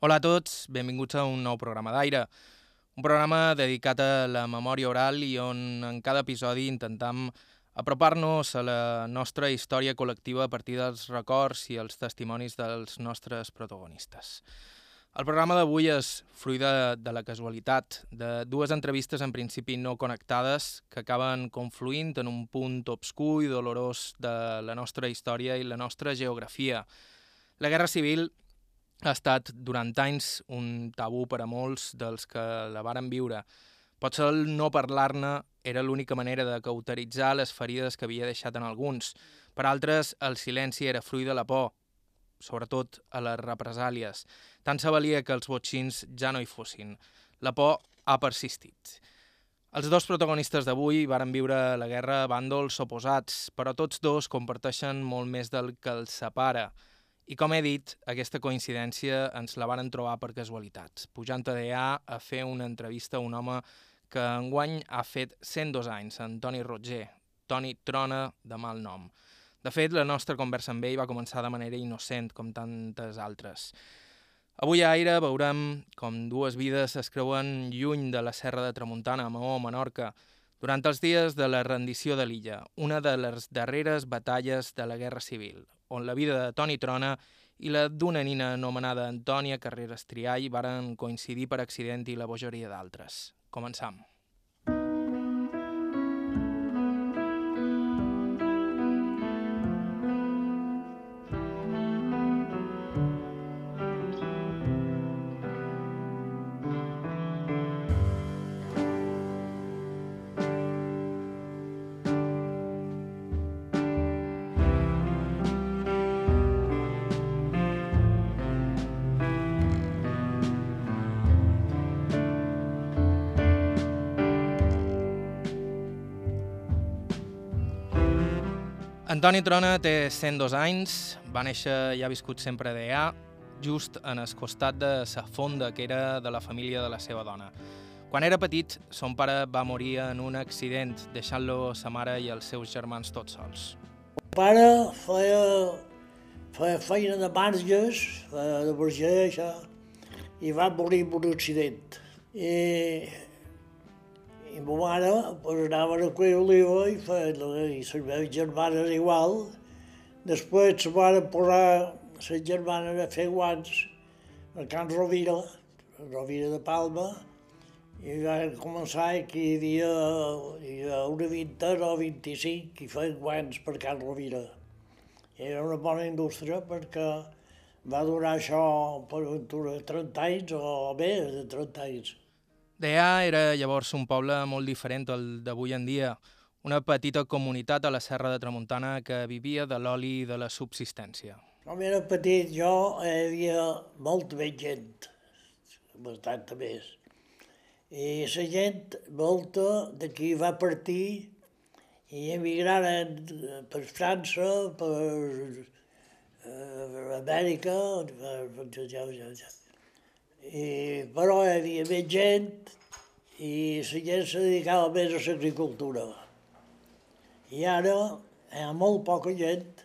Hola a tots, benvinguts a un nou programa d'aire. Un programa dedicat a la memòria oral i on en cada episodi intentam apropar-nos a la nostra història col·lectiva a partir dels records i els testimonis dels nostres protagonistes. El programa d'avui és fruit de, de la casualitat, de dues entrevistes en principi no connectades que acaben confluint en un punt obscur i dolorós de la nostra història i la nostra geografia. La Guerra Civil ha estat durant anys un tabú per a molts dels que la varen viure. Potser el no parlar-ne era l'única manera de cauteritzar les ferides que havia deixat en alguns. Per altres, el silenci era fruit de la por, sobretot a les represàlies. Tant se valia que els botxins ja no hi fossin. La por ha persistit. Els dos protagonistes d'avui varen viure la guerra a bàndols oposats, però tots dos comparteixen molt més del que els separa – i com he dit, aquesta coincidència ens la varen trobar per casualitat, pujant a DA a fer una entrevista a un home que enguany ha fet 102 anys, en Toni Roger, Toni Trona de mal nom. De fet, la nostra conversa amb ell va començar de manera innocent, com tantes altres. Avui a Aire veurem com dues vides es creuen lluny de la serra de Tramuntana, a Maó, Menorca, durant els dies de la rendició de l'illa, una de les darreres batalles de la Guerra Civil, on la vida de Toni Trona i la d'una nina anomenada Antònia Carreras Triall varen coincidir per accident i la bogeria d'altres. Començam. Antoni Trona té 102 anys, va néixer i ha viscut sempre a just en el costat de sa fonda, que era de la família de la seva dona. Quan era petit, son pare va morir en un accident, deixant-lo sa mare i els seus germans tots sols. El pare feia, feia feina de marges, de berger, això, i va morir en un accident. I i ma mare pues, anava a cuir oliva i feia, i les meves germanes igual. Després se van posar les germanes a fer guants a Can Rovira, a Rovira de Palma, i van començar que hi havia, hi havia una vintena o 25 que feien guants per Can Rovira. Era una bona indústria perquè va durar això per 30 anys o més de 30 anys. Deà era llavors un poble molt diferent al d'avui en dia, una petita comunitat a la Serra de Tramuntana que vivia de l'oli i de la subsistència. Quan era petit jo hi havia molta més gent, bastanta més. I la gent, molta, d'aquí va partir i emigraren per França, per, per Amèrica, per, per, ja, ja, ja i, però hi havia més gent i la gent se dedicava més a l'agricultura. I ara hi ha molt poca gent,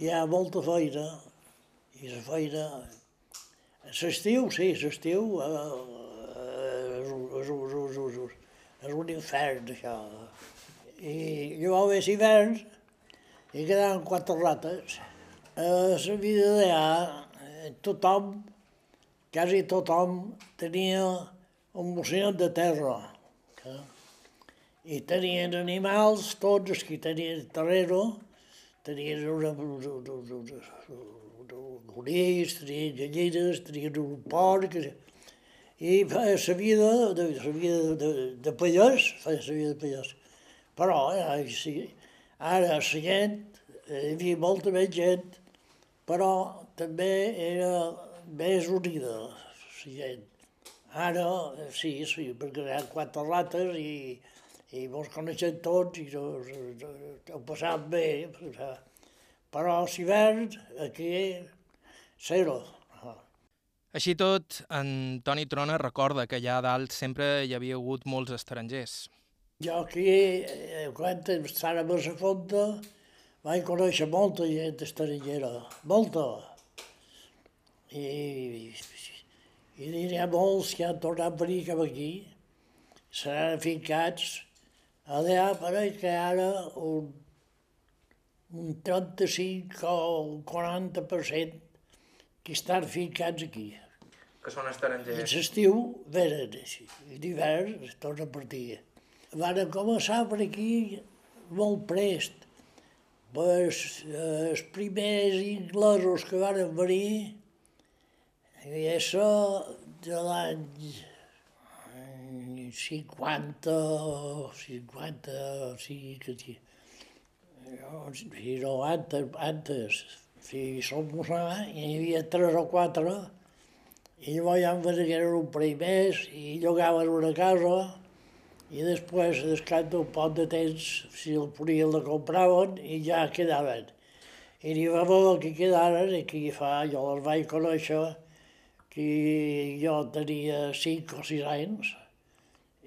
hi ha molta feina, i la feina... L'estiu, sí, l'estiu eh, és, és, és, és, és un infern, això. I llavors hivern i quedaven quatre rates. A la vida d'allà tothom quasi tothom tenia un mocinat de terra. Que, I tenien animals, tots els que tenien terreno, tenien una, conills, tenien gallines, tenien un porc, i feia la vida de, la vida de, de pallès, feia la vida de pallès. Però eh, sí, ara la gent, hi havia molta més gent, però també era més unida, la gent. Ara, sí, sí, perquè hi ha quatre rates i, i mos coneixem tots i ho passat bé. Però l'hivern, aquí, zero. Així tot, en Toni Trona recorda que allà dalt sempre hi havia hagut molts estrangers. Jo aquí, eh, quan estàvem a la fonda, vaig conèixer molta gent estrangera, molta i I n'hi ha molts que han tornat a venir cap aquí, seran afincats. Allà pareix que ara un, un 35 o un 40% que estan fincats aquí. Que són I estrangers. l'estiu venen així, i l'hivern es torna a partir. Van començar per aquí molt prest. Pues, eh, els primers inglesos que van venir, i això de l'any eh, 50 o 50 o sigui que sí. Jo, si no, antes, antes, si som hi havia tres o quatre i llavors ja em vengueren un parell més i llogaven una casa i després, descat d'un pot de temps, si el podien la compraven i ja quedaven. I n'hi va haver que quedaren i que fa, jo els vaig conèixer, que jo tenia 5 o 6 anys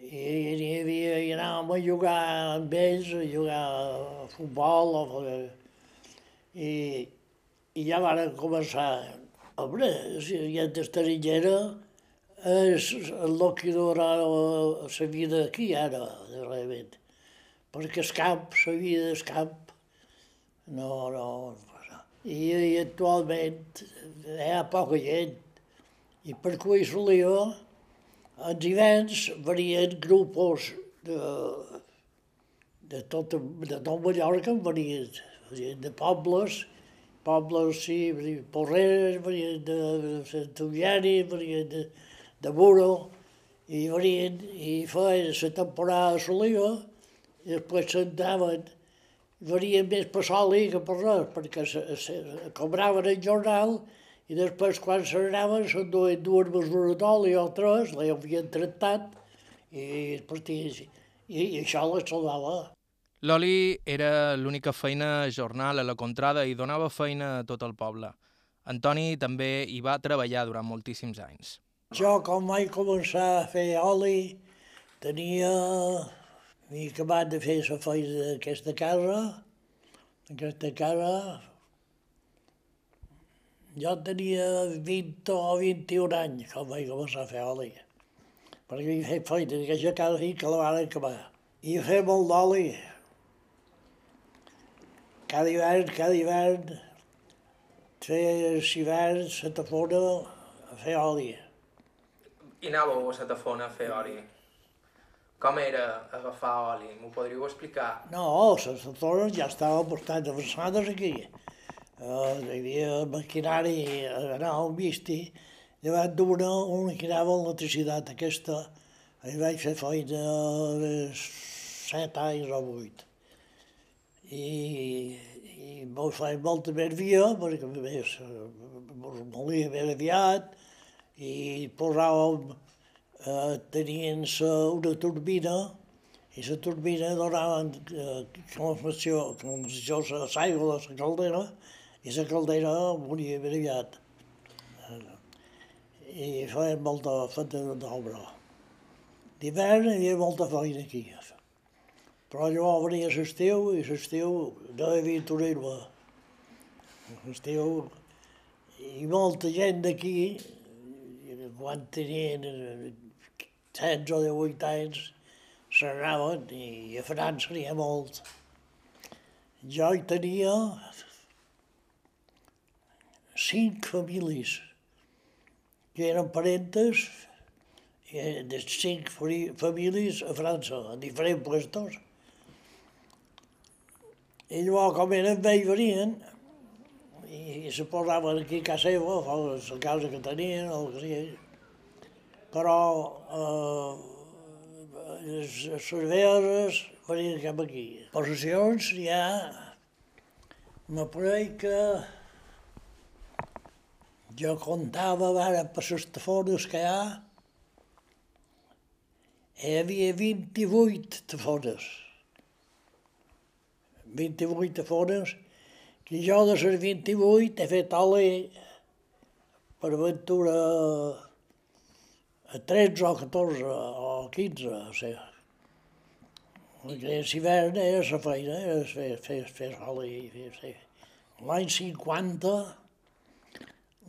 i n'hi havia, i anàvem a jugar amb ells, a jugar a futbol, o, i, i ja van començar Home, si hi ha estrangera, és el que donarà la vida aquí ara, realment. Perquè el camp, la vida del camp, no, no. I, i actualment hi ha poca gent. I per hi solia, els hiverns venien grupos de, de, tot, de tot Mallorca, venien venien de pobles, pobles, sí, venien Porreres, venien de, de Santillani, venien de, de Muro, i venien i feien la temporada de l'oliva, i després s'entraven, venien més per soli que per res, perquè se, se, cobraven el jornal i després quan se n'anaven se'n duien dues mesures d'oli o tres, la havien tractat i així. I, i això la salvava. L'oli era l'única feina jornal a la contrada i donava feina a tot el poble. Antoni també hi va treballar durant moltíssims anys. Jo, quan vaig començar a fer oli, tenia... M'he acabat de fer la feina d'aquesta casa. Aquesta casa... Jo tenia 20 o 21 anys quan vaig començar a fer oli. Perquè he fet feina d'aquesta casa i que la van acabar. I fet molt d'oli. Cada hivern, cada hivern, els hiverns, la tafona, a fer oli. I anàveu a la tafona a fer oli. Com era agafar oli? M'ho podríeu explicar? No, les autores ja estaven bastant avançades aquí. Uh, hi havia maquinari, anàvem visti, davant d'una, una que anava amb electricitat aquesta, hi vaig fer feina de set anys o vuit. I, i m'ho feia molta més via, perquè a més mos molia ben aviat, i posàvem, eh, tenien una turbina, i la turbina donaven eh, calefacció, calefacció a l'aigua de la caldera, i la caldera moria ben aviat. I feien molta feina d'obra. D'hivern hi havia molta feina aquí. Però llavors venia l'estiu i l'estiu no hi havia turisme. L'estiu i molta gent d'aquí, quan tenien 16 o 18 anys, se n'anaven i a França n'hi ha molt. Jo hi tenia cinc famílies que eren parentes eh, de cinc famílies a França, a diferents puestos. I llavors, com eren vells, venien i se posaven aquí a casa seva, a la casa que tenien, o el que sigui. Però eh, les, cerveses venien cap aquí. Possessions hi ha, me pareix que jo comptava ara per les tafones que hi ha, hi havia 28 tafones. 28 tafones, que jo de les 28 he fet oli per aventura a 13 o 14 o 15, o sigui. Perquè l'hivern era la feina, era fer, fer, fer oli. L'any 50,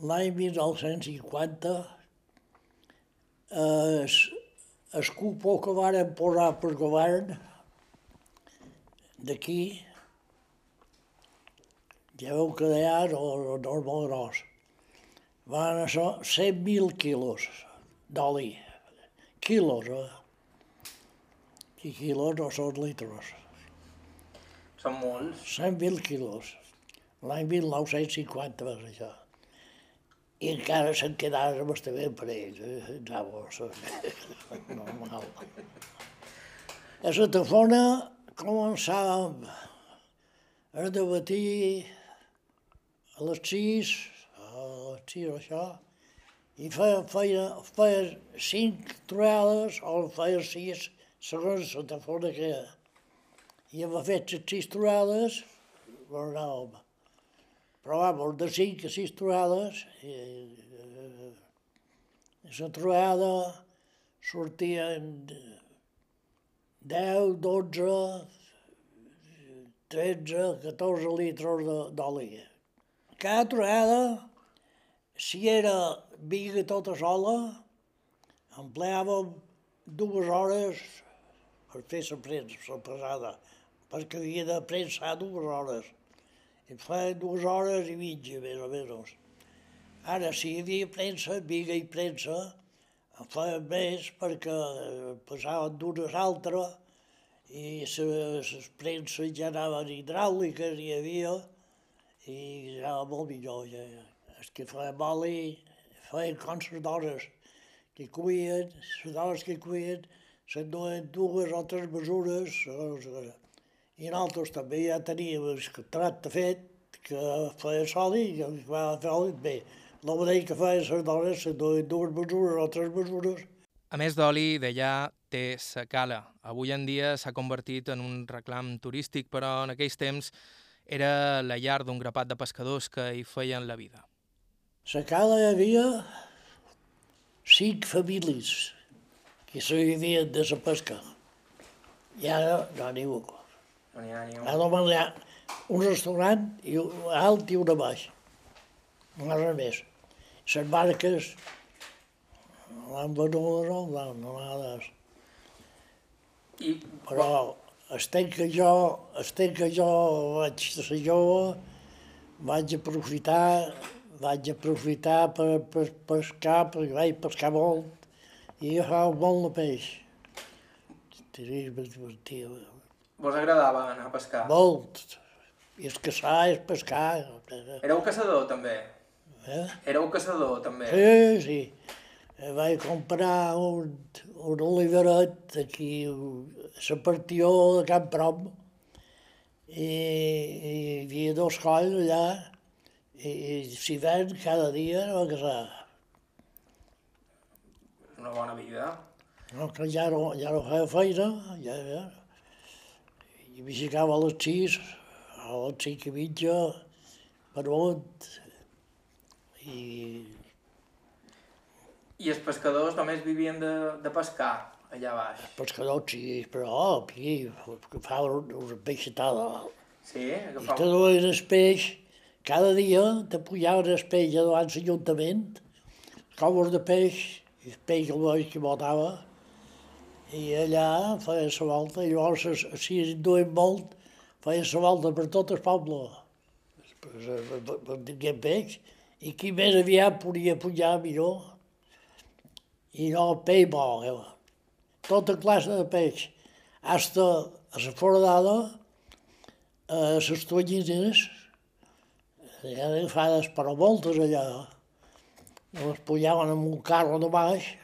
l'any 1950, es, el cupo que varen posar per govern d'aquí, ja veu que d'allà no, no és molt gros, van a ser 100.000 quilos d'oli. Quilos, eh? I quilos no són litres. Són molts. 100.000 quilos. L'any 1950 va ser això. I encara se'n quedaven bastament per ells. Eh? Anava normal. A la tafona començàvem a debatir a les 6, a les 6 o això, i feia, feia, feia cinc truades o feia sis segons la tafona que era. I hem fet les sis truades, anàvem. Però vamos, de cinc a sis truades, i, eh, la truada sortien 10, 12, 13, 14 litres d'oli. Cada truada, si era viga tota sola, empleàvem dues hores per fer la premsa, la pesada, perquè havia de prensar dues hores. Feia dues hores i mitja, més o menys. Ara, si hi havia premsa, viga i premsa, en feien més perquè passaven d'una a l'altra i les premses ja anaven hidràuliques, hi havia, i anava molt millor. Ja. Els que feien oli feien com les dones que cuien, les dones que cuien, se'n duen dues o tres mesures, i nosaltres també ja teníem el contracte fet, que feia sol i va fer oli bé. Mateix que feien les dones, se'n duen dues mesures o tres mesures. A més d'oli, d'allà té sa cala. Avui en dia s'ha convertit en un reclam turístic, però en aquells temps era la llar d'un grapat de pescadors que hi feien la vida. La cala hi havia cinc famílies que se vivien de la pesca. I ara no n'hi ha. No n'hi ha ni hi ha un restaurant i un alt i una baix. No hi ha res més. Les barques l'han venudes o no res. I Però estem que jo, estem que jo vaig ser jove, vaig aprofitar, vaig aprofitar per, per pescar, perquè vaig pescar molt, i agafava molt de peix. Tenia vos agradava anar a pescar? molt. I és caçar, és pescar. Éreu caçador, també? Eh? Éreu caçador, també? Sí, sí. Eh, Vaig comprar un, un oliveret aquí, a la partió de Camp Prom, i, i hi havia dos colls allà, i, i s'hi ven cada dia no, a caçar. Una bona vida. No, que ja no, ja no feia feina, ja, ja. I m'aixecava a les sis, a les cinc i mitja, per munt, i I els pescadors només vivien de, de pescar, allà baix? pescador sí, però aquí agafaven una peixetada. Sí? I te duien el peix, cada dia te pujaven el peix a davant l'Ajuntament, coves de peix, i el peix el veig que botava, i allà feia la volta, i llavors es- si en duien molt, feia la volta per tot el poble, per, per, per, per tinguer peix, i qui més aviat podia pujar millor, i no peix bo, eh? tota classe de peix, hasta a la foradada, a les tonyines, ja agafades per a voltes allà, les pujaven amb un carro de baix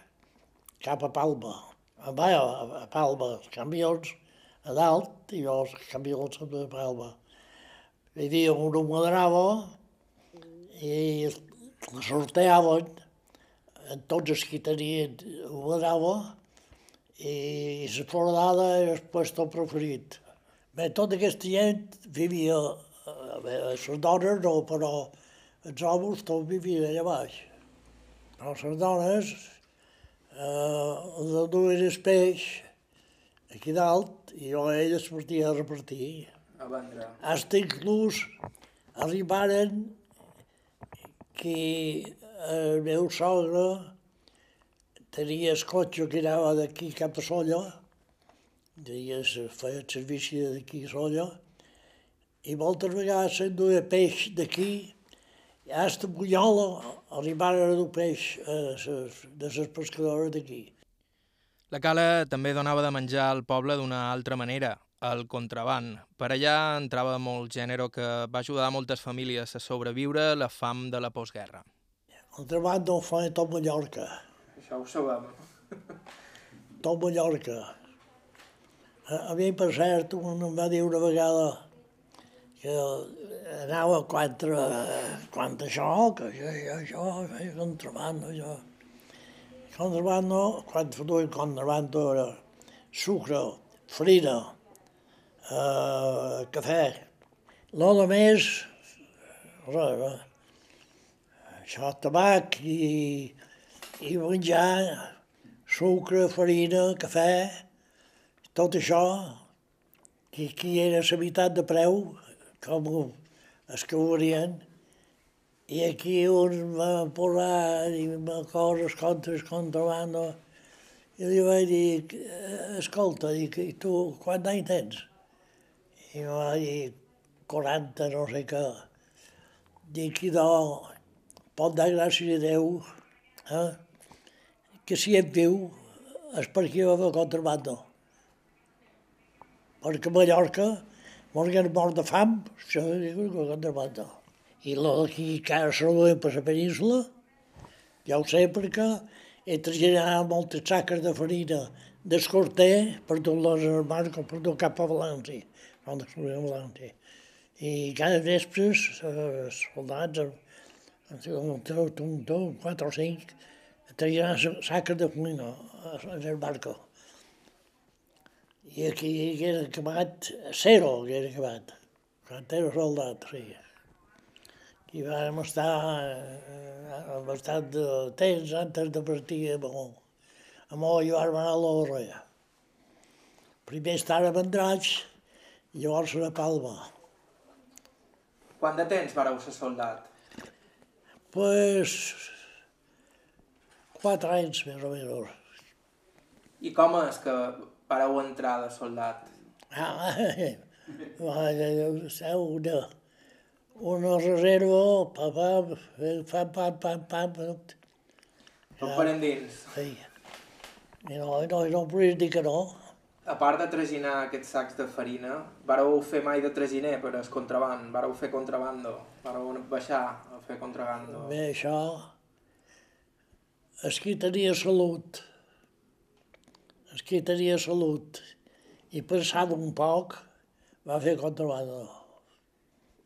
cap a Palma. Baix, a, a Palma, els camions a dalt i els camions a Palma. Hi havia una madrava i la sorteaven en tots els que tenien una madrava i la foradada era el puesto preferit. Bé, tota aquesta gent vivia, eh, les dones no, però els homes tots vivien allà baix. Però les dones eh, duien el peix aquí dalt i jo elles sortia a repartir. A vendre. Hasta inclús arribaren que el meu sogre tenia el cotxe que anava d'aquí cap a Solla, deia, feia el servici d'aquí a Solla, i moltes vegades s'enduia peix d'aquí, i hasta Bunyola arribaren a dur peix a ses, de les pescadores d'aquí. La cala també donava de menjar al poble d'una altra manera, el contraband. Per allà entrava molt gènere que va ajudar moltes famílies a sobreviure la fam de la postguerra. El treball no fa tot Mallorca. Això ho sabem. Tot Mallorca. A, a mi, per cert, un em va dir una vegada que anava contra, contra això, que això, això, això, contrabando, això. Contrabando, quan duien contrabando era sucre, farina, eh, cafè. Lo de més, res, res. Això, tabac i, i menjar, sucre, farina, cafè, tot això, que aquí era la meitat de preu, com ho varien, i aquí un va posar i coses contra el contrabando, i li vaig dir, escolta, i, tu quant anys tens? I va dir 40, no sé què. Dic, idò, pot dar gràcies a Déu, eh? que si em viu és perquè va fer contrabando. Perquè a Mallorca morien mort de fam, això és contrabando. I lo d'aquí que ara saludem per la península, ja ho sé perquè he traslladat moltes saques de farina d'escorter per tot les armades, per tot cap a València, on de València. I cada vespre els soldats, un, un, un, quatre o cinc, traien saques de farina el barco. I aquí era acabat, zero que era acabat, quan era soldat, sí. I vam estar eh, bastant de temps antes de partir a Mó. A Mó i vam anar a l'Orrea. Primer estava a Vendraig i llavors a Palma. Quant de temps vareu ser soldat? Pues, quatre anys més o menys. I com és que vareu entrar de soldat? Ah, va, una, una reserva, pam, pam, pam, pam, pam, pam, pam. No farem dins. Sí. I no, no, no podies dir que no. A part de traginar aquests sacs de farina, vareu fer mai de traginer per el contraband? Vareu fer contrabando? Vareu baixar a fer contrabando? Bé, això... És qui tenia salut. És qui tenia salut. I pensant un poc, va fer contrabando.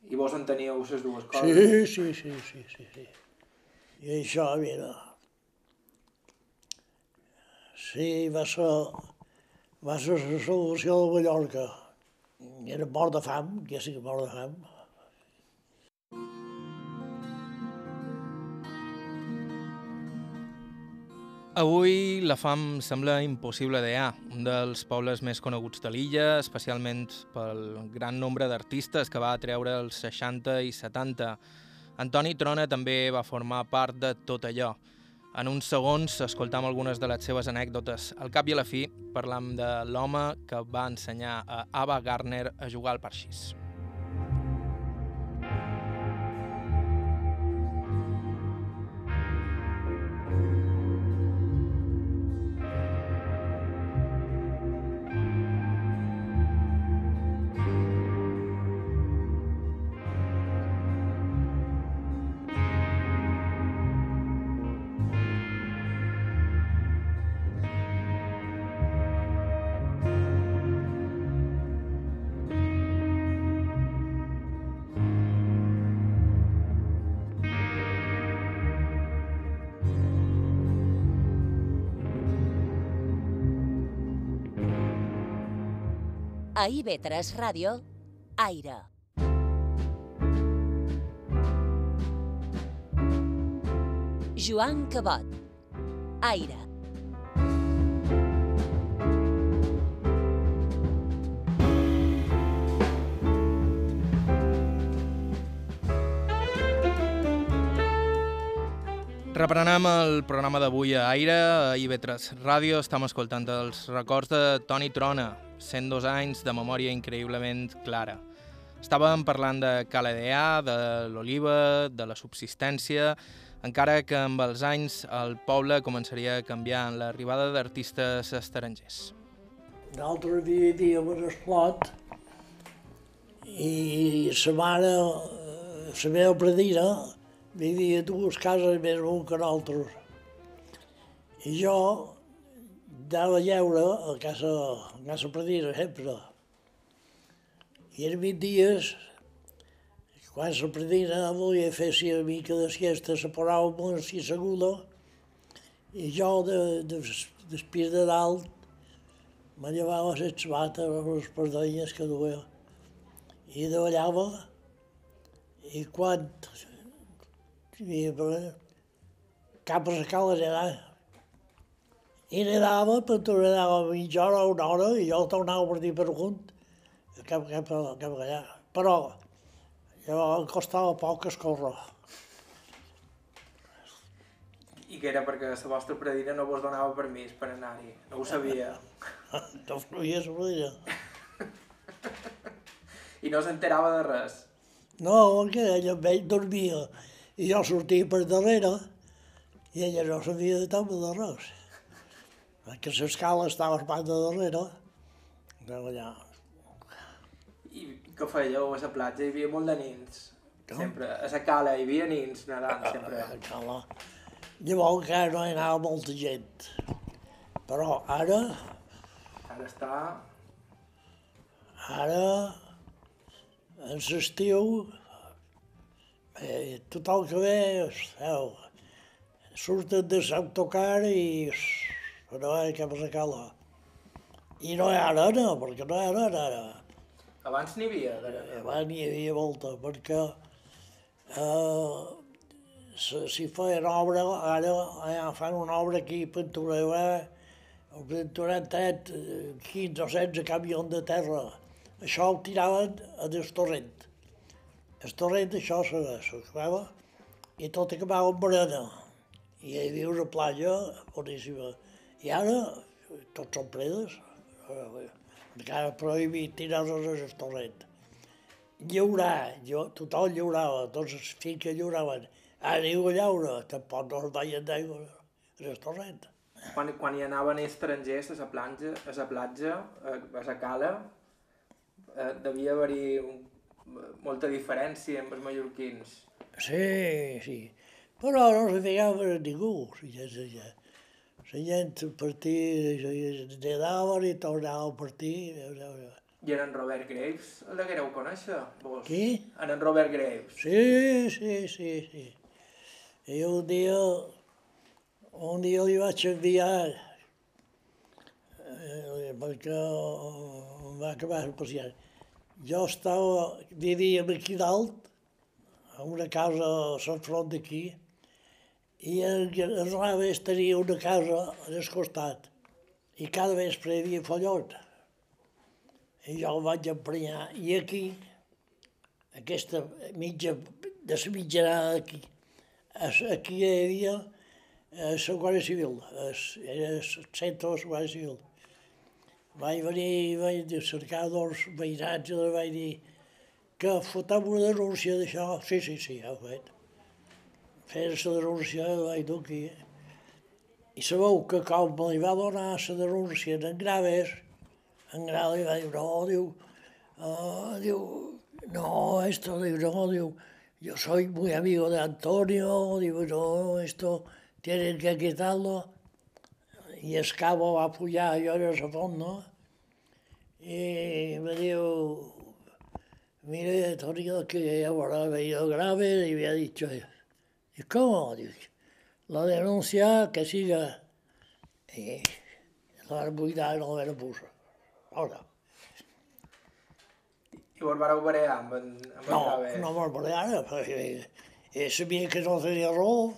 I vos en teníeu les dues coses? Sí, sí, sí, sí, sí, sí. I això, mira... Sí, va ser, va ser la solució de Mallorca. Era mort de fam, ja sí que mort de fam. Avui la fam sembla impossible d'allà, un dels pobles més coneguts de l'illa, especialment pel gran nombre d'artistes que va atreure als 60 i 70. Antoni Trona també va formar part de tot allò. En uns segons escoltam algunes de les seves anècdotes. Al cap i a la fi parlam de l'home que va ensenyar a Ava Gardner a jugar al parxís. A IB3 Ràdio, Aire. Joan Cabot. Aire. Reprenem el programa d'avui a Aire, a IB3 Ràdio. Estem escoltant els records de Toni Trona, 102 anys de memòria increïblement clara. Estàvem parlant de Caladea, de l'oliva, de la subsistència, encara que amb els anys el poble començaria a canviar en l'arribada d'artistes estrangers. Nosaltres vivíem a Esplot i sa mare, la meva predina, vivia dues cases més un que nosaltres. I jo anava a lleure a casa, a casa predina sempre. I eren 20 dies, quan la predina volia fer si una mica de siesta, se posava molt així seguda, i jo de, de, després de dalt me llevava les sabates, les pardanyes que duia, i davallava, i quan i cap a la cala nedar. I nedava, però tu nedava mitja hora, una hora, i jo tornava per dir per amunt, cap, cap, cap allà. Però jo em costava poc escórrer. I que era perquè la vostra predina no vos donava permís per anar-hi, no ho sabia. No fluïa la predina. I no s'enterava de res. No, perquè ella ell dormia i jo sortia per darrere i ella no sabia de tot de res. Perquè l'escala estava a de darrere. Allà. I què fèieu a la platja? Hi havia molt de nins. Com? Sempre, a la cala hi havia nins nedant, sempre. A la cala. Llavors encara no hi anava molta gent. Però ara, Ara està... ara, en l'estiu, eh, tothom que ve, veu, surten de l'autocar i no hi ha cap a la cala. I no hi ha arena, perquè no hi ha arena ara. Abans n'hi havia, d'arena. Abans n'hi havia molta, perquè eh, si, feien obra, ara ja fan una obra aquí a Pintura, el Pinturentet, 15 o 16 camions de terra. Això ho tiraven a des torrent. El torrent això se s'acabava i tot acabava amb arena. I hi havia una platja boníssima. I ara tots són predes. Eh, Encara prohibit tirar-los al torrent llaurar, jo, tothom llaurava, tots els fills que llauraven. Ara diu a llaure, tampoc no es veien d'aigua a el torrent. Quan, quan hi anaven estrangers a la platja, a la platja, a, a la cala, eh, devia haver-hi molta diferència amb els mallorquins. Sí, sí, però no se fijava en ningú, gent, la gent. La gent partia, nedaven i tornaven a partir. I en en Robert Graves el deguereu conèixer, vos? Qui? En en Robert Graves. Sí, sí, sí, sí. I un dia, un dia li vaig enviar, eh, perquè em va acabar pacient. Jo estava, vivíem aquí dalt, a una casa a Sant Front d'aquí, i el, el Raves tenia una casa al costat, i cada vespre hi havia follot. I jo el vaig emprenyar. I aquí, aquesta mitja, de la mitjanada aquí, aquí hi havia eh, la Guàrdia Civil, era el centre de la Guàrdia Civil. Vaig venir, vaig cercar dos veïnats i vaig dir que fotem una denúncia d'això. Sí, sí, sí, ja ho he fet. Fes la denúncia, dur aquí. I sabeu que com me li va donar la denúncia en Graves, en Graves va dir, no, diu, ah, diu, no, esto, diu, no, diu, yo soy muy amigo de Antonio, digo, no, esto tienen que quitarlo. Y el cabo va a apoyar yo en ese fondo. Y me dijo, mire, Antonio, que ahora ha venido grave y me ha dicho, ¿y cómo? Digo, la denuncia que siga. Y la arbulidad no me lo puso. Ahora. I vos vareu barear amb en, amb en No, no me'l baralla, perquè ell sabia que no tenia raó.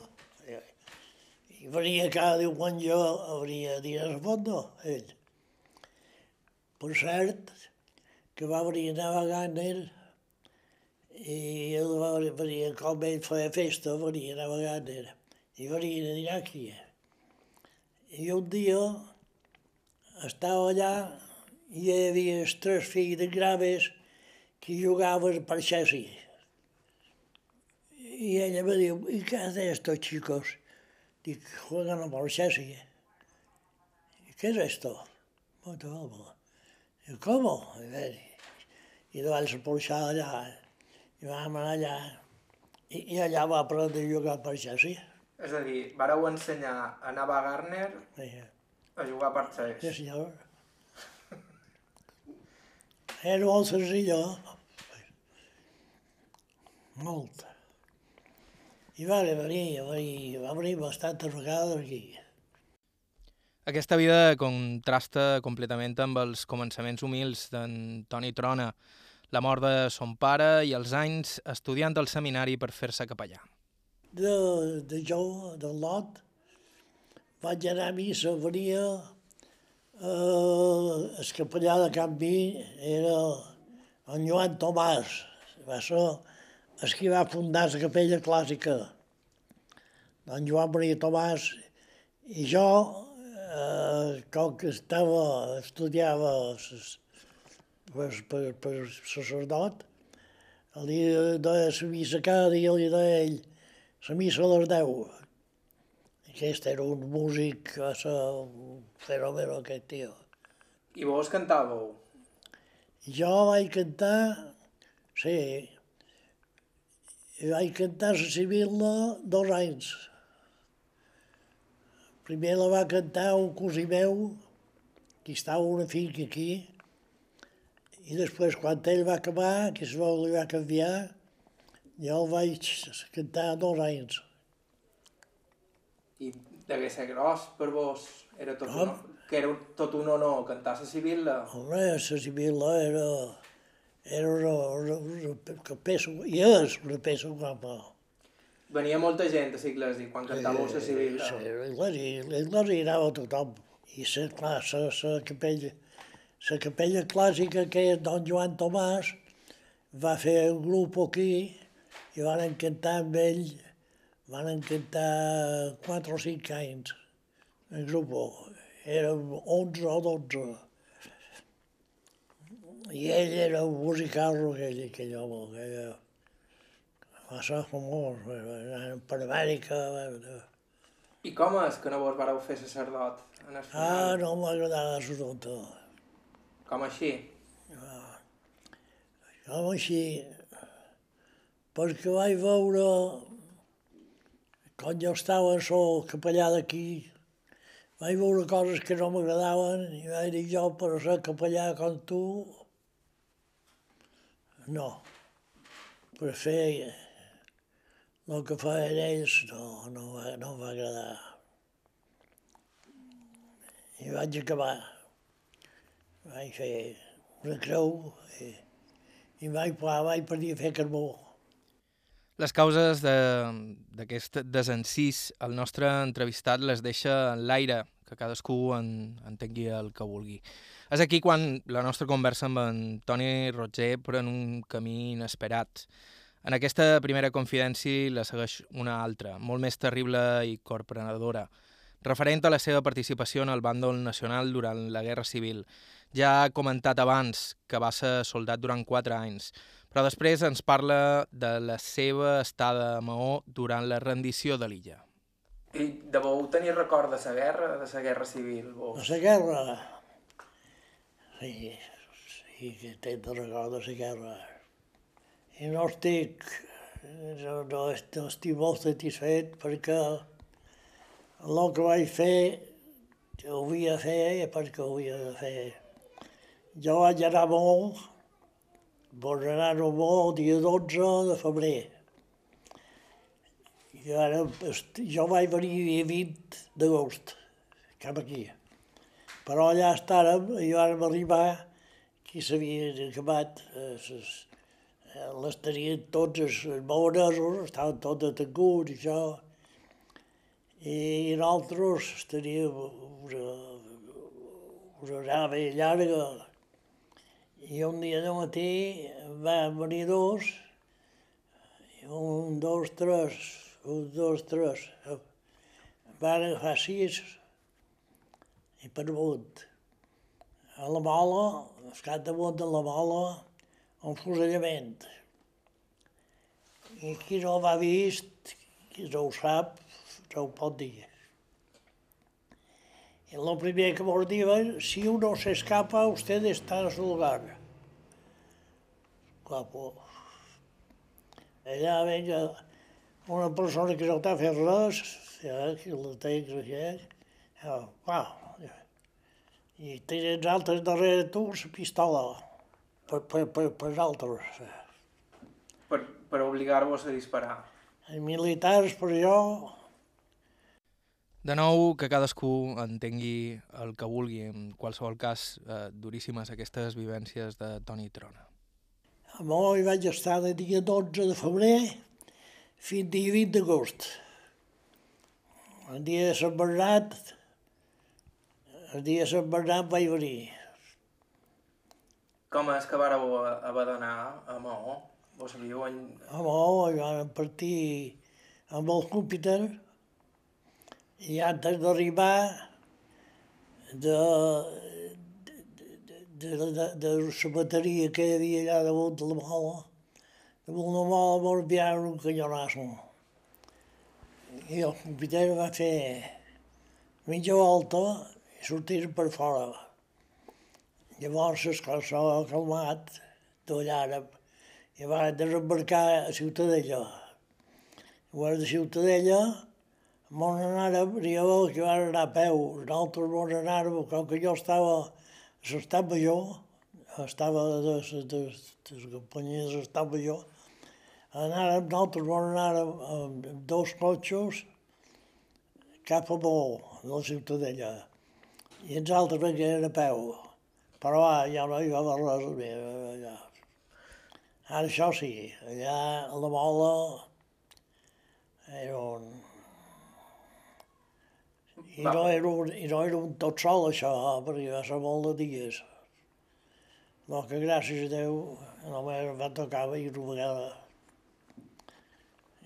I venia cada diumenge, hauria diners a fondo, ell. Per cert, que va venir a navegar amb ell, E ele agora varia, realmente foi a festa, eu varia, era uma gandeira. E varia, de ir aqui. E um dia, estava a olhar, e havia as três filhas graves que jogavam para chassi. E ela me disse, e cá estes chicos que jogam para chassi? ¿qué es esto? Bueno, ¿cómo? ¿Cómo? Y lo han expulsado ya. I vam anar allà, i, i allà va aprendre a jugar per Chelsea. És a dir, vareu ensenyar a Nava Garner Sí, a jugar per Chelsea. sí senyor. Era molt senzill, molt. I va venir, va venir, va venir bastantes vegades aquí. Aquesta vida contrasta completament amb els començaments humils d'en Toni Trona, la mort de son pare i els anys estudiant al seminari per fer-se capellà. De, de jo, del lot, vaig anar a missa, venia eh, el capellà de Canvi era en Joan Tomàs, va ser el que va fundar la capella clàssica. En Joan Maria Tomàs i jo, eh, com que estava, estudiava per, per, per sacerdot, li deia la missa cada dia, li deia ell, la missa a les 10. Aquest era un músic, va ser un fenomen aquest tio. I vos cantàveu? Jo vaig cantar, sí, i vaig cantar la Sibilla dos anys. Primer la va cantar un cosí meu, que estava una finca aquí, i després, quan ell va acabar, que es va, li va canviar, jo el vaig cantar dos anys. I degué ser gros per vos? Era tot Com? un, que era tot un honor cantar la Sibilla? Home, la Sibilla era, era una, una, una peça, i és una peça guapa. Venia molta gent a Sigles i quan cantàveu la Sibilla. Sí, l'Iglesias hi anava tothom. I la, clar, la, la, capella, la capella clàssica que és Don Joan Tomàs va fer un grup aquí i van cantar amb ell, van cantar 4 o 5 anys. El grup érem 11 o 12. I ell era un musical, aquell, aquell home, aquell, va ser famós, per Amèrica. va- I com és que no vos vareu fer sacerdot en el Ah, no m'agradava l'assumpte. Com així? Com així, perquè vaig veure, quan jo estava sol capellà d'aquí, vaig veure coses que no m'agradaven i vaig dir jo per ser capellà com tu, no. Per fer el que feien ells no, no, no em va agradar. I vaig acabar. Vaig fer una creu i, i vaig, vaig parir a fer carbó. Les causes de- d'aquest desencís, el nostre entrevistat les deixa en l'aire, que cadascú en, entengui el que vulgui. És aquí quan la nostra conversa amb en Toni Roger pren un camí inesperat. En aquesta primera confidència la segueix una altra, molt més terrible i corprenedora, referent a la seva participació en el bàndol nacional durant la Guerra Civil. Ja ha comentat abans que va ser soldat durant quatre anys, però després ens parla de la seva estada a Maó durant la rendició de l'illa. I deveu tenir record de la guerra, de la guerra civil, A la guerra, sí, sí que tinc de record de la guerra. I no estic, no, no, no estic molt satisfet perquè el que vaig fer, que ho havia de fer perquè ho havia de fer. Jo vaig anar molt, vaig anar molt el dia 12 de febrer. I ara, jo vaig venir el dia 20 d'agost, cap aquí. Però allà estàrem, i vàrem arribar, que s'havien acabat, eh, eh, les tenien tots els maonesos, estaven tots detenguts i això, i nosaltres teníem una, una nave llarga, i un dia de matí van venir dos, un, dos, tres, un, dos, tres, van agafar sis i per amunt. A la mola, al cap damunt de la mola, un fusellament. I qui no l'ha vist, qui no ho sap, ho pot dir. Y lo primero que nos dijeron, si uno se escapa, usted está en su lugar. Guapo. Allà veia una persona que no t'ha fet res, ja, que la tens aquí, ja, uau. I tens altres darrere tu la pistola, per, per, per, per altres. Per, per obligar-vos a disparar. Els militars, per jo, de nou, que cadascú entengui el que vulgui. En qualsevol cas, eh, duríssimes aquestes vivències de Toni Trona. A Moi vaig estar de dia 12 de febrer fins dia 20 d'agost. El dia de Sant Bernat, el dia de Sant Bernat vaig venir. Com és que vareu haver d'anar a Maó? Vos sabíeu en... A Maó vam partir amb el Júpiter, i antes d'arribar de, de, de, de, de la bateria que hi havia allà damunt de la mola, damunt la mola va enviar un canyonasso. I el capità va fer mitja volta i sortir per fora. Llavors, esclar, s'ha calmat, d'allàrem, i va desembarcar a Ciutadella. Llavors, de Ciutadella, Mon anàrem, n'hi havia que van anar a peu, nosaltres mon anàrem, com que jo estava a l'estat major, estava de, de, de, de la companyia de l'estat major, anàrem, nosaltres mon anàrem amb dos cotxes cap a Mó, de la Ciutadella, i els altres venien a peu, però ah, ja no hi va haver res més allà. Ara això sí, allà a la Mola era un, i no, era un, I no era un tot sol, això, perquè va ser molt de dies. No, que gràcies a Déu només va tocar i una vegada.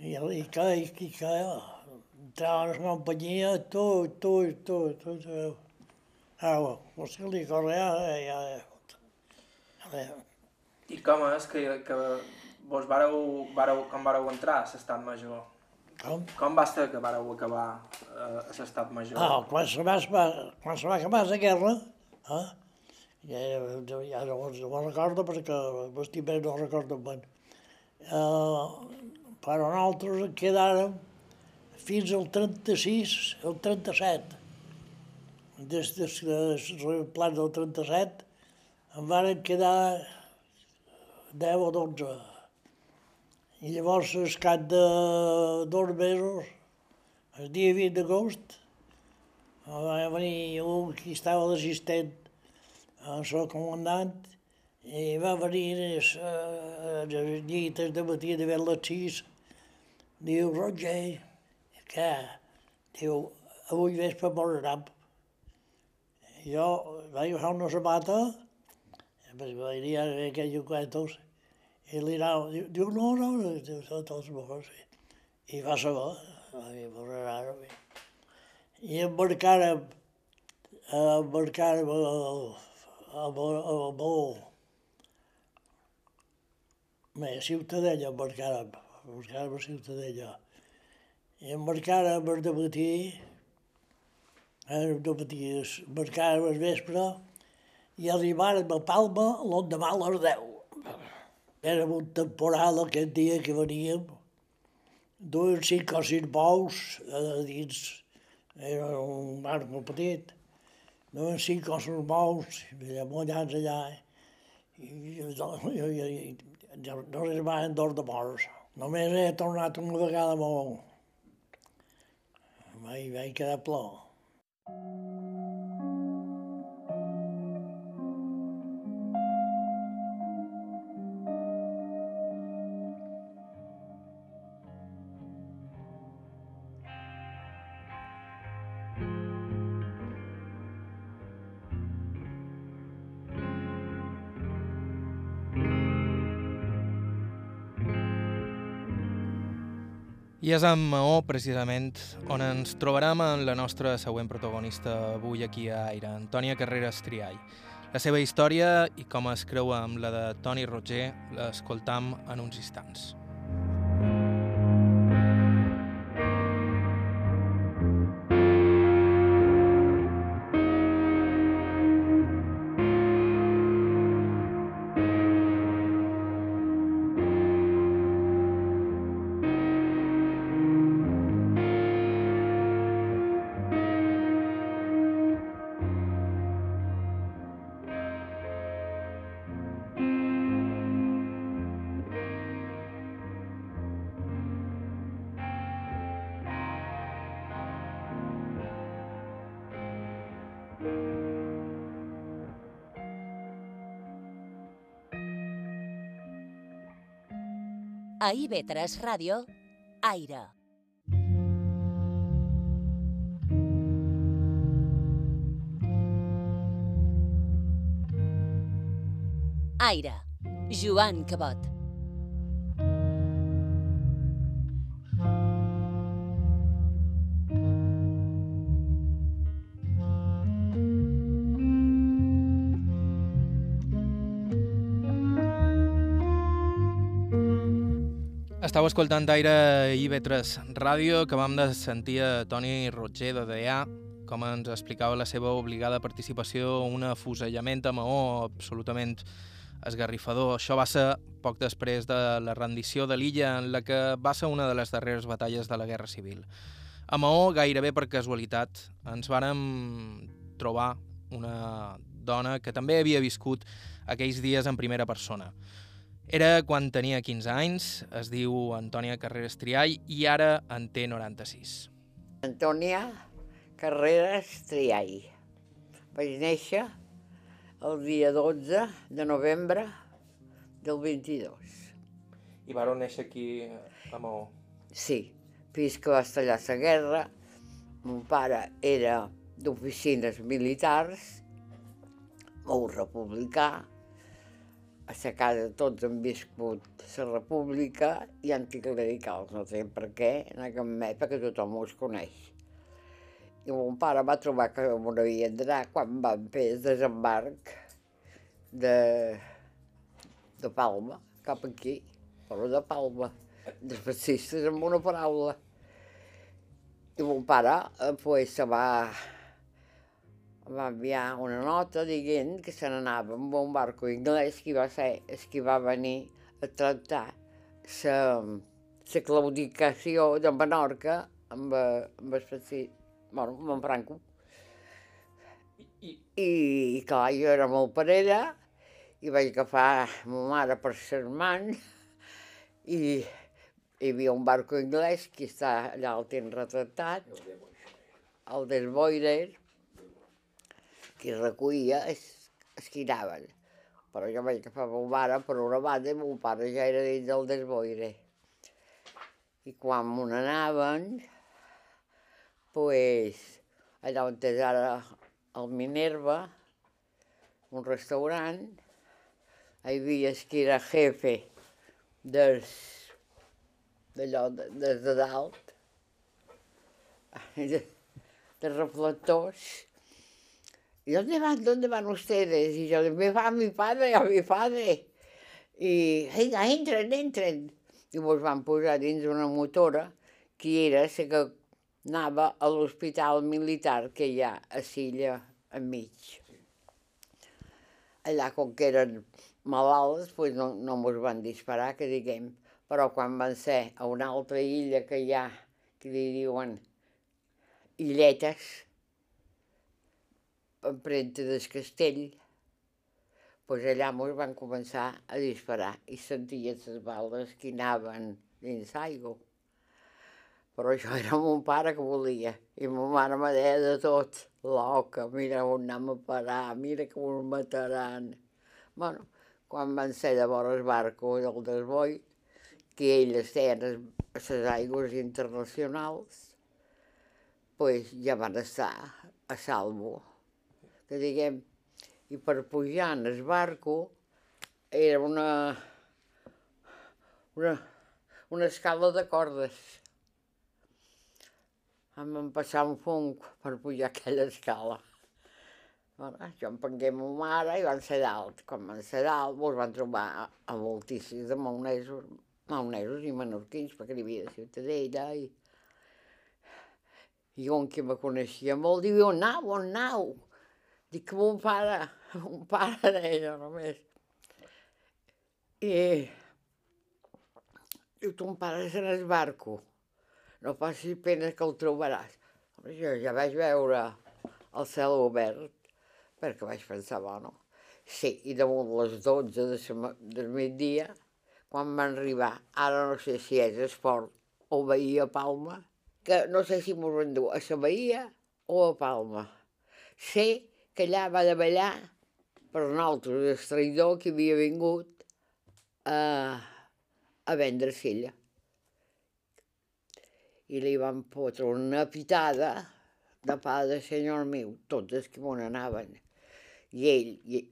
I, i que, i, i que, entrava en la companyia, tu, tu, tu, tu, tu. O sigui, li corre, ja, ja, I com és que, que vos vareu, vareu, com vareu entrar a l'estat major? Com? Com va ser que vareu acabar eh, a l'estat major? Ah, quan se va, quan se va acabar la guerra, eh? ja, ja, ja no, no ho recordo perquè l'estimé no ho recordo ben. Uh, però nosaltres quedàrem fins al 36, el 37. Des, del plan del 37 em varen quedar 10 o 12. I llavors, al cap de dos mesos, el dia 20 d'agost, va venir un que estava d'assistent al seu comandant i va venir a les llites de matí de les 6. Diu, Roger, què? Diu, avui vespre morarem. Jo vaig agafar una sabata, vaig dir aquells cuentos, i li anava, diu, diu no, no, diu, són tots morts. I va saber, va dir, morarà. I embarcàrem, embarcàrem al, al, al, al, a Ciutadella embarcàrem, embarcàrem a Ciutadella. I embarcàrem el dematí, el dematí, embarcàrem al vespre, i arribàrem a Palma l'endemà a les 10. Érem un temporal aquest dia que veníem, duien cinc o sis bous a dins, era un bar molt petit, duien cinc o sis bous, mullats allà, i, i, i, i no arribaven dos de morts. Només he tornat una vegada molt. Vaig, vaig quedar plor. I és en Maó, precisament, on ens trobarem en la nostra següent protagonista avui aquí a Aire, Antònia Carreras Triall. La seva història i com es creua amb la de Toni Roger l'escoltam en uns instants. IB3 Ràdio, Aire. Aire, Joan Cabot. Escoltant Aire IB3 Ràdio, que vam de sentir a Toni Roger de DEA, com ens explicava la seva obligada participació un afusellament a Maó absolutament esgarrifador. Això va ser poc després de la rendició de l'illa, en la que va ser una de les darreres batalles de la Guerra Civil. A Maó, gairebé per casualitat, ens vàrem trobar una dona que també havia viscut aquells dies en primera persona. Era quan tenia 15 anys, es diu Antònia Carreras Triall i ara en té 96. Antònia Carreras Triall. Vaig néixer el dia 12 de novembre del 22. I vareu néixer aquí a Maó. Sí, fins que va estallar la guerra, mon pare era d'oficines militars, molt republicà, a la casa tots han viscut la república i anticlericals, no sé per què, en aquella època tothom us coneix. I mon pare va trobar que m'ho havia d'anar quan van fer el desembarc de, de Palma, cap aquí, però de Palma, dels fascistes amb una paraula. I mon pare eh, pues, se va va enviar una nota dient que se n'anava amb un barco anglès que va ser el que va venir a tractar la claudicació de Menorca amb, amb el bueno, amb en Franco. I, I, clar, jo era molt parella i vaig agafar ma mare per ses mans i hi havia un barco anglès que està allà el tenen retratat, el Desboider, qui recollia es, es quinaven. Però jo vaig agafar mon mare per una banda i mon pare ja era dins del desboire. I quan me n'anaven, pues, allà on és ara el Minerva, un restaurant, hi havia el era jefe dels d'allò, des de dalt, de, de reflectors, ¿y dónde van, dónde van ustedes? Y yo, me va mi padre, a mi padre. I, vinga, entren, entren. I mos van posar dins una motora que era la que anava a l'hospital militar que hi ha a Silla enmig. Allà, com que eren malalts, pues no, no mos van disparar, que diguem, però quan van ser a una altra illa que hi ha, que li diuen illetes, empremta del castell, doncs allà mos van començar a disparar i sentia les bales que anaven dins l'aigua. Però això era mon pare que volia, i ma mare me deia de tot, loca, mira on anem a parar, mira que ens mataran. bueno, quan van ser llavors el barco del desboi, que elles tenen a les aigües internacionals, pues ja van estar a salvo que diguem, i per pujar en el barco era una, una, una escala de cordes. em van passar un fong per pujar aquella escala. Bueno, jo em prengué ma mare i van ser dalt. Quan van ser dalt, mos van trobar a, moltíssims de maonesos, maonesos i menorquins, perquè hi havia de Ciutadella i... I un que me coneixia molt diu, on nau, on nau? Dic que mon pare, mon pare deia només. I diu, ton pare és en el barco, no passis pena que el trobaràs. Jo ja vaig veure el cel obert, perquè vaig pensar, bueno, sí, i damunt les 12 de sema, del migdia, quan van arribar, ara no sé si és esport o Bahia Palma, que no sé si m'ho rendu a la Bahia o a Palma. Sé que allà va de ballar per un altre el traïdor que havia vingut a, a vendre sella. I li van fotre una pitada de pa de senyor meu, tots els que m'on anaven. I ell i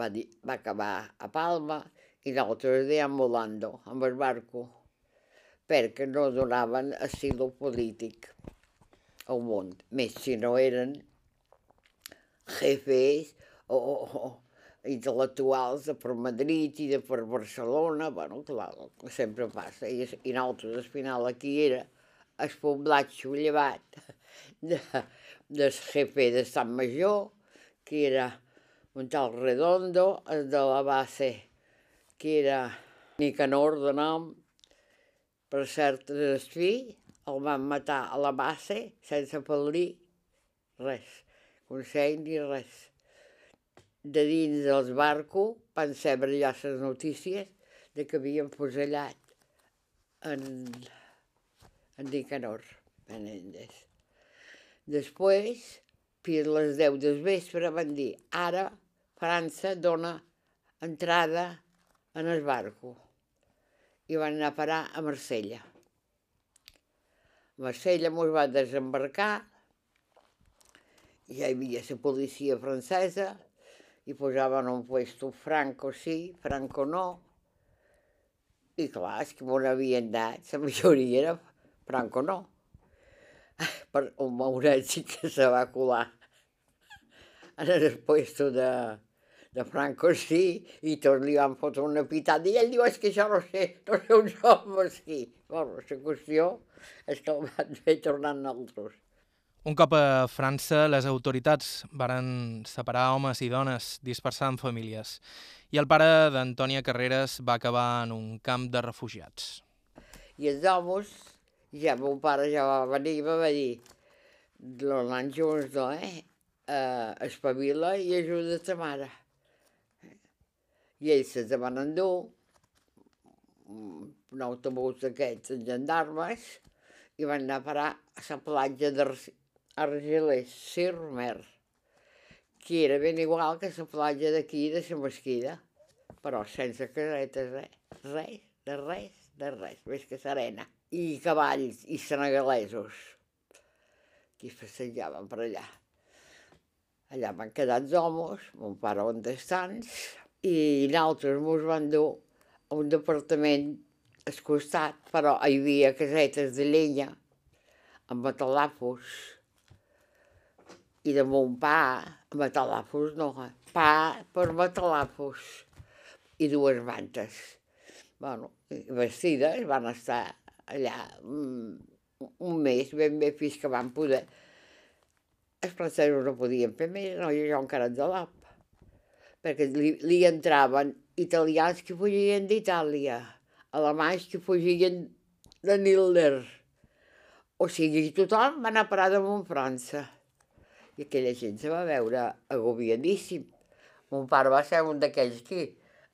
va, dir, va acabar a Palma i l'altre deambulando amb el barco perquè no donaven asilo polític al món, més si no eren jefes o, o, intel·lectuals de per Madrid i de per Barcelona, bueno, clar, sempre passa. I, i nosaltres, al final, aquí era el poblatxo llevat de, del jefe de Sant Major, que era un tal Redondo, el de la base, que era Nicanor de nom, per cert, el fill el van matar a la base sense pel·lir res, consell ni res. De dins dels barcos van saber ja les notícies de que havien fusellat en, en Nicanor Menéndez. Després, fins les 10 del vespre, van dir ara França dona entrada en el barco i van anar a parar a Marsella. Marsella ens va desembarcar, hi havia la policia francesa, i posaven un puesto franco sí, franco i clar, és que m'on havien dat, la majoria era franco no. Per un mauret sí que se va colar en el puesto de, de Franco sí, i tots li van fotre una pitada, i ell diu, és que això no sé, no sé on som aquí. Bueno, la qüestió és que el van fer tornar nosaltres. Un cop a França, les autoritats varen separar homes i dones, dispersant famílies, i el pare d'Antònia Carreras va acabar en un camp de refugiats. I els homes, ja mon pare ja va venir i va dir, l'anant junts, no, eh? Uh, espavila i ajuda ta mare. I ells se van endur un autobús d'aquests en gendarmes i van anar a parar a la platja d'Argelers, Sirmer, que era ben igual que la platja d'aquí de la Mesquida, però sense casetes, res, res, de res, de res, més que serena. I cavalls i senegalesos que passejaven per allà. Allà van quedar els homes, mon pare on estants, i nosaltres ens van dur a un departament al costat, però hi havia casetes de llenya amb matalapos i de mon pa, matalapos no, pa per matalapos i dues mantes. Bueno, vestides, van estar allà un, un mes, ben bé, fins que van poder. Els francesos no podien fer més, no, jo encara de l'ap perquè li, li entraven italians que fugien d'Itàlia, alemanys que fugien de Nilder. O sigui, tothom va anar a parar damunt França. I aquella gent se va veure agobiadíssim. Mon pare va ser un d'aquells que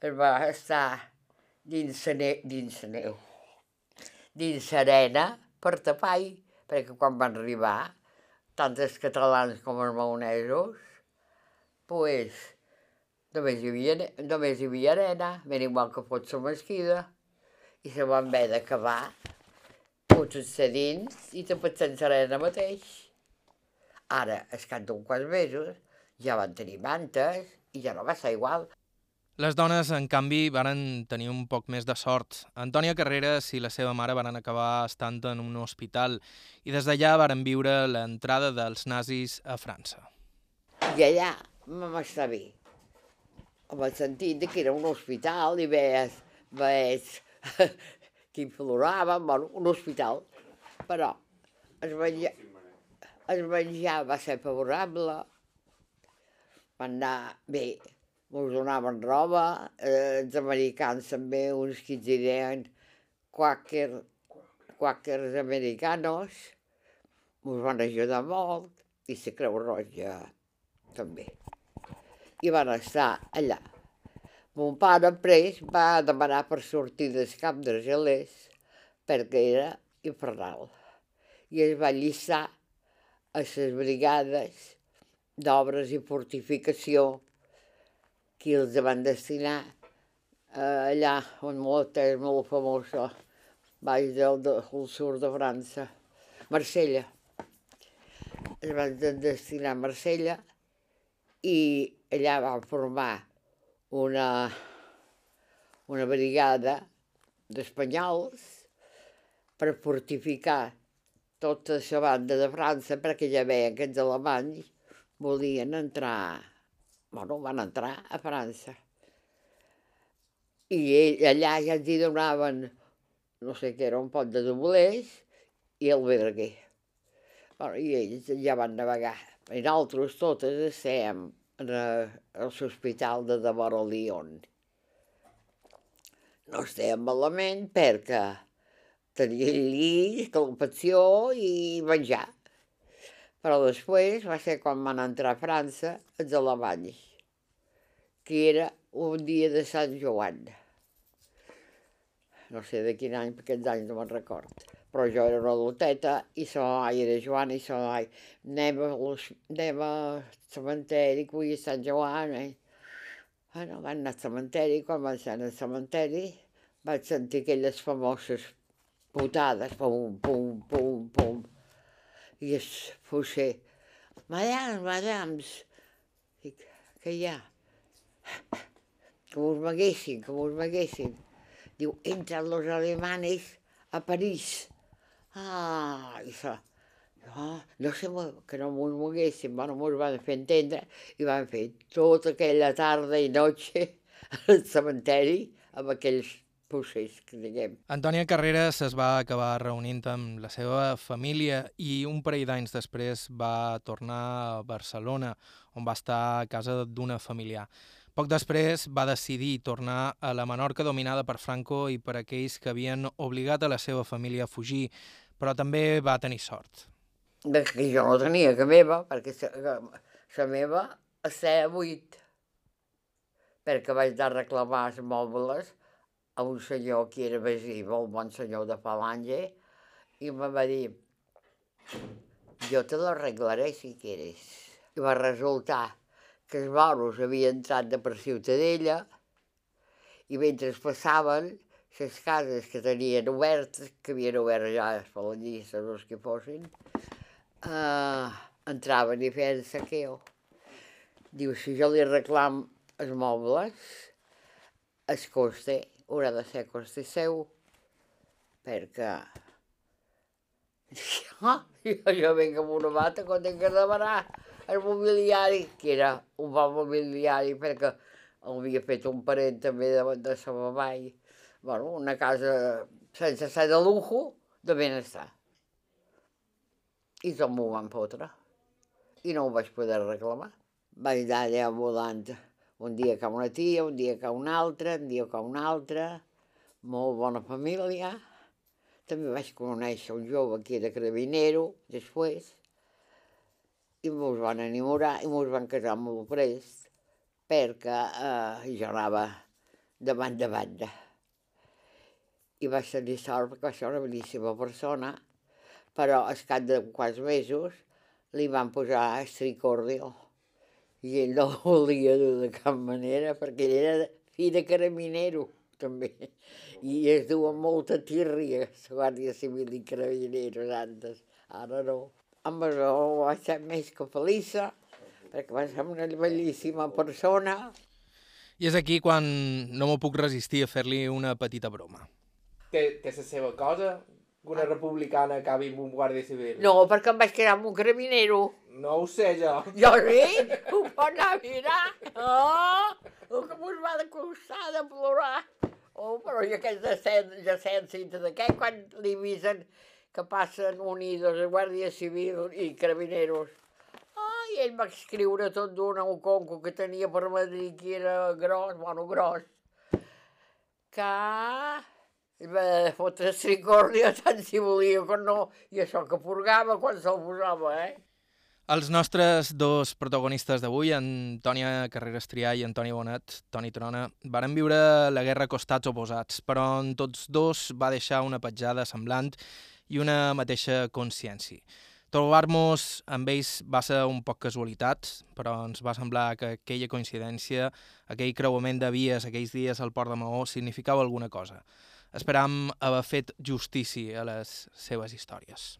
es va estar dins la neu, dins la neu, dins l'arena per tapar-hi, perquè quan van arribar, tant els catalans com els maonesos, pues, Només hi havia, només hi havia arena, ben igual que fos la mesquida, i se van haver d'acabar fotuts a dins i tapats sense arena mateix. Ara, al cap d'un quants mesos, ja van tenir mantes i ja no va ser igual. Les dones, en canvi, varen tenir un poc més de sort. Antònia Carreras i la seva mare varen acabar estant en un hospital i des d'allà varen viure l'entrada dels nazis a França. I allà vam estar bé. Amb el sentit que era un hospital i veies, veies qui plorava, bueno, un hospital. Però el menjar, menjar va ser favorable, van anar bé, ens donaven roba, eh, els americans també, uns que ens deien quàquer, quàquers americanos, ens van ajudar molt, i la Creu Roja també. I van estar allà. Mon pare pres va demanar per sortir del camp gelers perquè era infernal. I es va llistar a les brigades d'obres i fortificació qui els van destinar eh, allà on molt és molt famosa, baix del, del sud de França, Marsella. Es van destinar a Marsella i allà van formar una, una brigada d'espanyols per fortificar tota la banda de França perquè ja veien que els alemanys volien entrar bueno, van entrar a França. I ell, allà ja ens hi donaven, no sé què era, un pot de doblers i el verguer. Bueno, I ells ja van navegar. I nosaltres totes estem en l'hospital de Devora Lyon. No estem malament perquè tenia llit, calefacció i menjar. Però després va ser quan van entrar a França els alemanys, que era un dia de Sant Joan. No sé de quin any, perquè aquests anys no me'n record. Però jo era una adulteta i sa mai era Joan i sa mai anem a, al cementeri, que avui Sant Joan. Eh? Bueno, van anar al cementeri, quan van ser al cementeri vaig sentir aquelles famoses putades, pum, pum, pum, pum, i es fosser, madams, madams, dic, què hi ha? Que us maguessin, que us maguessin. Diu, entran los alemanes a París. Ah, i això, ah, no sé, que no m'ho moguessin, bueno, m'ho van fer entendre i van fer tota aquella tarda i noche al cementeri amb aquells procés, que diguem. Antònia Carreras es va acabar reunint amb la seva família i un parell d'anys després va tornar a Barcelona, on va estar a casa d'una familiar. Poc després va decidir tornar a la Menorca dominada per Franco i per aquells que havien obligat a la seva família a fugir, però també va tenir sort. Que jo no tenia que meva, perquè la meva estava buit, perquè vaig de reclamar els mobles a un senyor que era veí, molt bon senyor de Falange, i em va dir, jo te l'arreglaré si quieres. I va resultar que els moros havien entrat de per Ciutadella i mentre passaven les cases que tenien obertes, que havien obert ja les falangistes o els que fossin, eh, entraven i feien saqueo. Diu, si jo li reclam els mobles, es costa haurà de ser costi seu, perquè jo, jo vinc amb una mata quan tinc que demanar el mobiliari, que era un bon mobiliari perquè havia fet un parent també de, de sa mamà i, bueno, una casa sense ser de lujo, de benestar. I tot m'ho van fotre. I no ho vaig poder reclamar. Vaig anar allà volant un dia que una tia, un dia que una altra, un dia que una altra, molt bona família. També vaig conèixer un jove que era carabinero, després, i mos van enamorar i mos van casar molt prest, perquè eh, jo anava de banda a banda. I vaig tenir sort perquè va ser una bellíssima persona, però al cap de quants mesos li van posar estricordio i ell no volia dur de cap manera perquè ell era fill de caraminero també i es amb molta tírria la Guàrdia Civil i Carabineros antes, ara no. Amb això vaig ser més que feliça perquè va ser una bellíssima persona. I és aquí quan no m'ho puc resistir a fer-li una petita broma. Té, té la seva cosa? Una republicana acabi amb un guàrdia civil? No, perquè em vaig quedar amb un carabinero. No ho sé, jo. Jo sí, ho pot anar a mirar. Oh, el que mos va de costar de plorar. Oh, però i de cent, de d'aquest, quan li avisen que passen unidos a Guàrdia Civil i Carabineros. Ah, i ell va escriure tot d'un un conco que tenia per Madrid, que era gros, bueno, gros. Que i va fotre tricòrdia tant si volia com no, i això que purgava quan se'l posava, eh? Els nostres dos protagonistes d'avui, Antònia Carreras Trià i Antoni Bonet, Toni Trona, varen viure la guerra costats oposats, però en tots dos va deixar una petjada semblant i una mateixa consciència. Trobar-nos amb ells va ser un poc casualitat, però ens va semblar que aquella coincidència, aquell creuament de vies aquells dies al Port de Maó significava alguna cosa. Esperam haver fet justícia a les seves històries.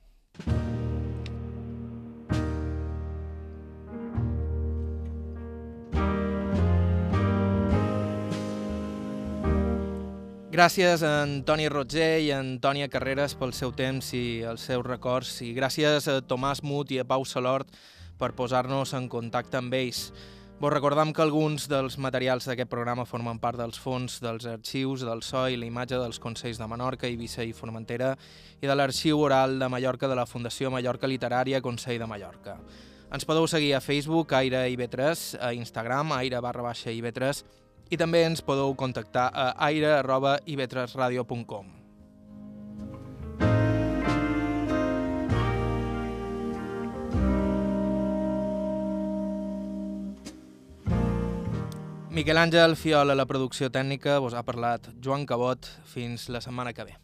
Gràcies a Antoni Roger i a Antònia Carreras pel seu temps i els seus records i gràcies a Tomàs Mut i a Pau Salort per posar-nos en contacte amb ells. Vos recordam que alguns dels materials d'aquest programa formen part dels fons dels arxius del SO i la imatge dels Consells de Menorca, Eivissa i Formentera i de l'arxiu oral de Mallorca de la Fundació Mallorca Literària Consell de Mallorca. Ens podeu seguir a Facebook, Aire IB3, a Instagram, aire barra baixa IB3 i també ens podeu contactar a aire arroba ivetresradio.com. Miquel Àngel Fiol a la producció tècnica, vos ha parlat Joan Cabot. Fins la setmana que ve.